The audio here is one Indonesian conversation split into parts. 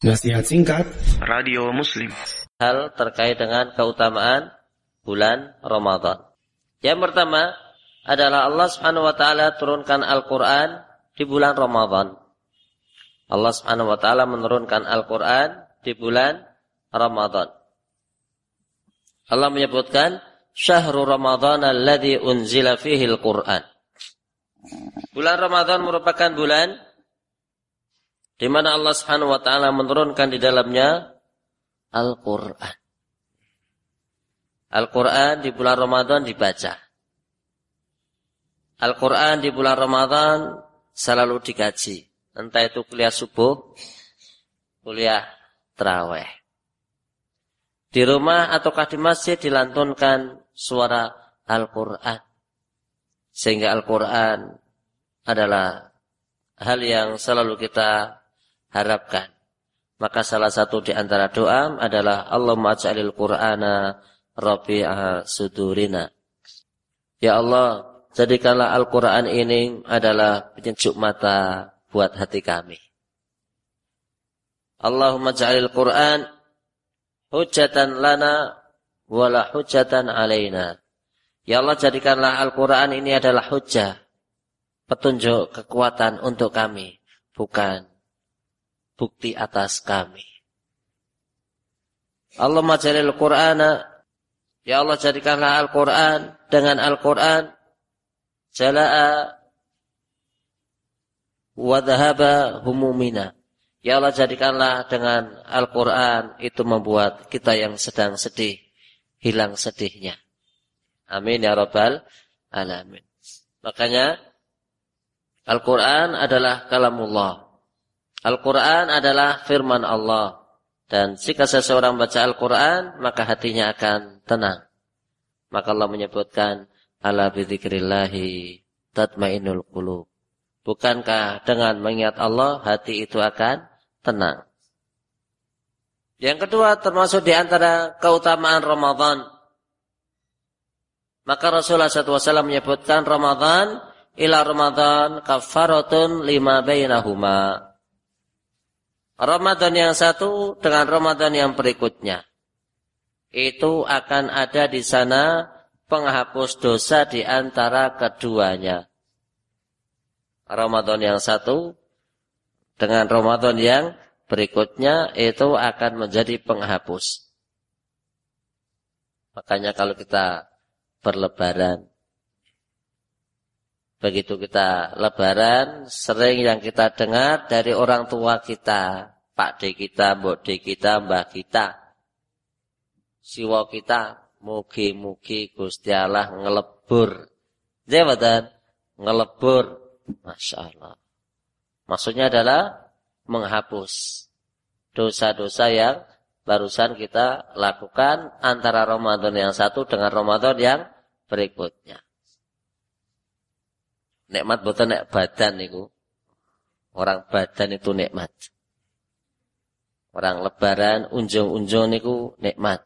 Nasihat singkat Radio Muslim Hal terkait dengan keutamaan bulan Ramadan. Yang pertama adalah Allah Subhanahu wa taala turunkan Al-Qur'an di bulan Ramadan. Allah Subhanahu wa taala menurunkan Al-Qur'an di bulan Ramadan. Allah menyebutkan syahrul Ramadan alladzi unzila fihi al-Qur'an. Bulan Ramadan merupakan bulan di mana Allah Subhanahu wa taala menurunkan di dalamnya Al-Qur'an. Al-Qur'an di bulan Ramadan dibaca. Al-Qur'an di bulan Ramadan selalu dikaji. Entah itu kuliah subuh, kuliah terawih. Di rumah ataukah di masjid dilantunkan suara Al-Qur'an. Sehingga Al-Qur'an adalah hal yang selalu kita harapkan. Maka salah satu di antara doa adalah Allahumma ja'alil Qur'ana rabi'a sudurina. Ya Allah, jadikanlah Al-Qur'an ini adalah penyejuk mata buat hati kami. Allahumma ja'alil Qur'an hujatan lana wala hujatan alaina. Ya Allah jadikanlah Al-Quran ini adalah hujah. Petunjuk kekuatan untuk kami. Bukan bukti atas kami. Allah majalil Qur'ana Ya Allah jadikanlah Al-Quran dengan Al-Quran jala'a wadhaba humumina. Ya Allah jadikanlah dengan Al-Quran itu membuat kita yang sedang sedih hilang sedihnya. Amin ya Rabbal Alamin. Makanya Al-Quran adalah kalamullah. Al-Quran adalah firman Allah. Dan jika seseorang baca Al-Quran, maka hatinya akan tenang. Maka Allah menyebutkan, Ala bidzikrillahi tatmainul qulub. Bukankah dengan mengingat Allah, hati itu akan tenang. Yang kedua, termasuk di antara keutamaan Ramadan. Maka Rasulullah SAW menyebutkan Ramadan ila Ramadan kafaratun lima bainahuma. Ramadan yang satu dengan Ramadan yang berikutnya. Itu akan ada di sana penghapus dosa di antara keduanya. Ramadan yang satu dengan Ramadan yang berikutnya itu akan menjadi penghapus. Makanya kalau kita berlebaran, Begitu kita lebaran, sering yang kita dengar dari orang tua kita, Pak D kita, Mbok D kita, Mbah kita, siwa kita, mugi-mugi Gusti Allah ngelebur. Jabatan ngelebur. Masya Allah. Maksudnya adalah menghapus dosa-dosa yang barusan kita lakukan antara Ramadan yang satu dengan Ramadan yang berikutnya. Nikmat boten nek badan niku. Orang badan itu nikmat. Orang lebaran unjung-unjung niku nikmat.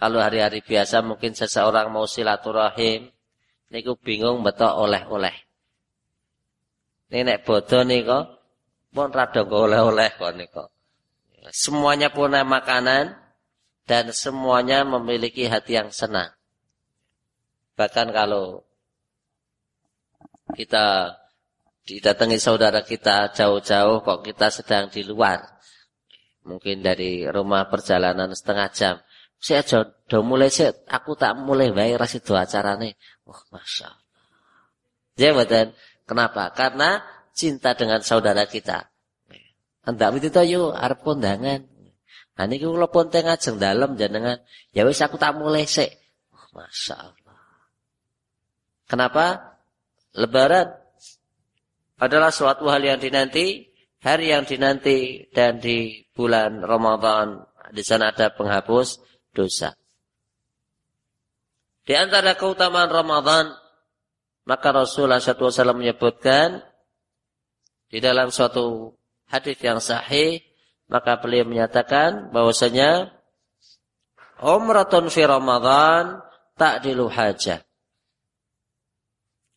Kalau hari-hari biasa mungkin seseorang mau silaturahim niku bingung betul oleh-oleh. Ini nek bodoh niku pun rada oleh-oleh kok niku. Semuanya punya makanan dan semuanya memiliki hati yang senang. Bahkan kalau kita didatangi saudara kita jauh-jauh kok kita sedang di luar. Mungkin dari rumah perjalanan setengah jam. Saya sudah mulai sih, aku tak mulai baik ras itu acarane. Oh, masya Allah. Ya betul. Kenapa? Karena cinta dengan saudara kita. Hendak itu yuk arep kondangan. Nah niki kula pun tengah jeng dalem jenengan. Ya wis aku tak mulai sih. Oh, masya Allah. Kenapa? Lebaran adalah suatu hal yang dinanti, hari yang dinanti dan di bulan Ramadan di sana ada penghapus dosa. Di antara keutamaan Ramadan maka Rasulullah SAW menyebutkan di dalam suatu hadis yang sahih maka beliau menyatakan bahwasanya umratun fi Ramadan ta'dilu hajah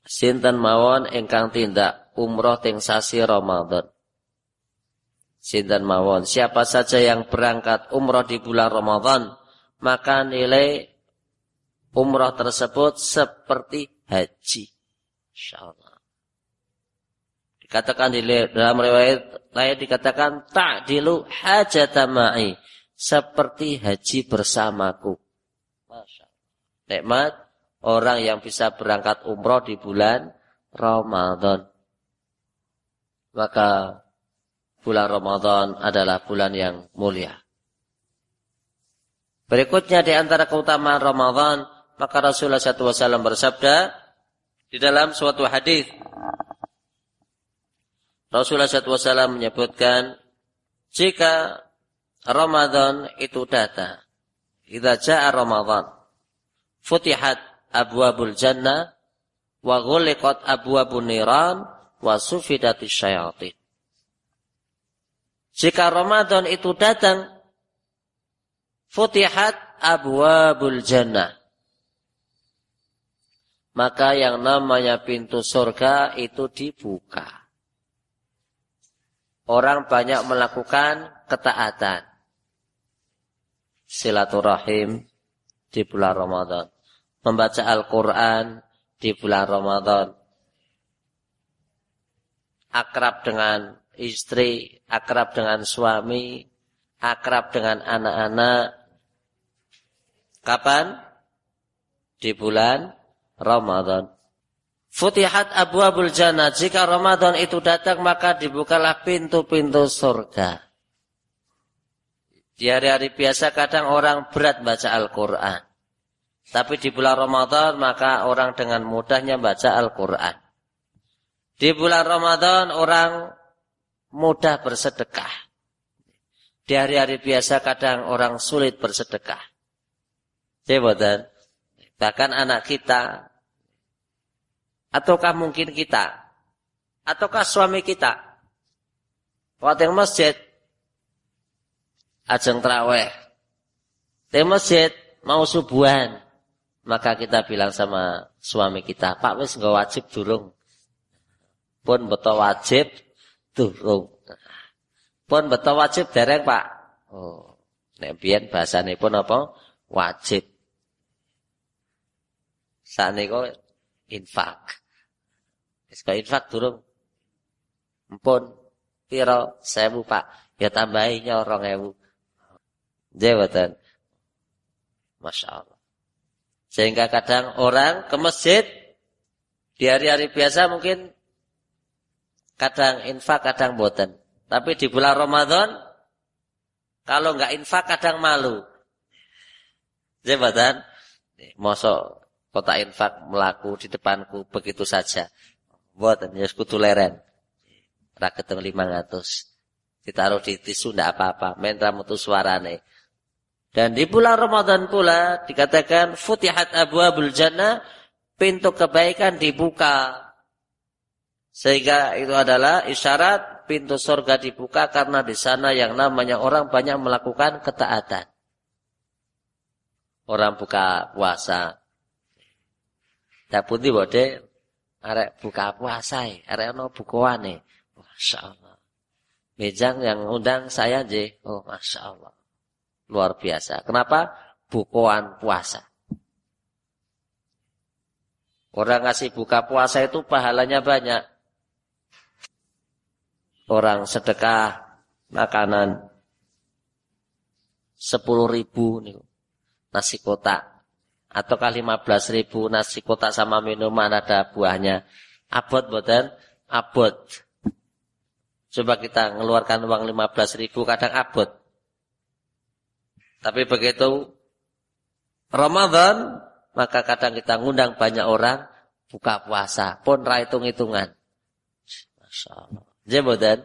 sinten mawon ingkang tindak umroh teng sasi Ramadan. Sinten mawon. Siapa saja yang berangkat umroh di bulan Ramadan, maka nilai umroh tersebut seperti haji. Insyaallah. Dikatakan di dalam riwayat lain dikatakan ta'dilu hajatama'i seperti haji bersamaku. Masya Nikmat orang yang bisa berangkat umroh di bulan Ramadan. Maka bulan Ramadan adalah bulan yang mulia. Berikutnya di antara keutamaan Ramadan, maka Rasulullah SAW bersabda di dalam suatu hadis. Rasulullah SAW menyebutkan, jika Ramadan itu datang, idza jaa Ramadan, futihat abwabul jannah wa ghuliqat abwabun niran wa sufidatis syayatin. Jika Ramadan itu datang, futihat abwabul jannah. Maka yang namanya pintu surga itu dibuka. Orang banyak melakukan ketaatan. Silaturahim di bulan Ramadan. Membaca Al-Quran di bulan Ramadan. Akrab dengan istri, akrab dengan suami, akrab dengan anak-anak. Kapan? Di bulan Ramadan. Futihat Abu Abul Jannah. Jika Ramadan itu datang maka dibukalah pintu-pintu surga. Di hari-hari biasa kadang orang berat baca Al-Quran. Tapi di bulan Ramadan maka orang dengan mudahnya baca Al-Quran. Di bulan Ramadan orang mudah bersedekah. Di hari-hari biasa kadang orang sulit bersedekah. Jabatan. Bahkan anak kita. Ataukah mungkin kita. Ataukah suami kita. Waktu yang masjid. Ajeng terawih. Di masjid mau subuhan. Maka kita bilang sama suami kita. Pak wis nggak wajib durung. Pun betul wajib durung. Pun betul wajib dereng, Pak. Oh, nek biyen bahasane pun apa? Wajib. Sakniko infak. Wis kok infak durung. Mpun pira 1000, Pak. Ya tambahi nyor 2000. Jawatan. Masya Allah. Sehingga kadang orang ke masjid di hari-hari biasa mungkin Kadang infak, kadang boten. Tapi di bulan Ramadan, kalau nggak infak kadang malu. Jabatan, mosok kota infak melaku di depanku begitu saja. Boten, ya kudu leren. Raketeng 500. Ditaruh di tisu ndak apa-apa. Mentra mutu suarane. Dan di bulan Ramadan pula dikatakan futihat abwabul jannah, pintu kebaikan dibuka sehingga itu adalah isyarat pintu surga dibuka karena di sana yang namanya orang banyak melakukan ketaatan. Orang buka puasa. Dapundi bode arek buka puasa, arek ono bukuane. Masya Allah. Mejang yang undang saya je. Oh Masya Allah. Luar biasa. Kenapa? Bukuan puasa. Orang ngasih buka puasa itu pahalanya banyak. Orang sedekah makanan sepuluh ribu nih, nasi kotak. Ataukah lima belas ribu nasi kotak sama minuman ada buahnya. Abot boten abot. Coba kita mengeluarkan uang lima belas ribu kadang abot tapi begitu Ramadan maka kadang kita ngundang banyak orang buka puasa pun ra hitung-hitungan Masya Allah. Jembodan.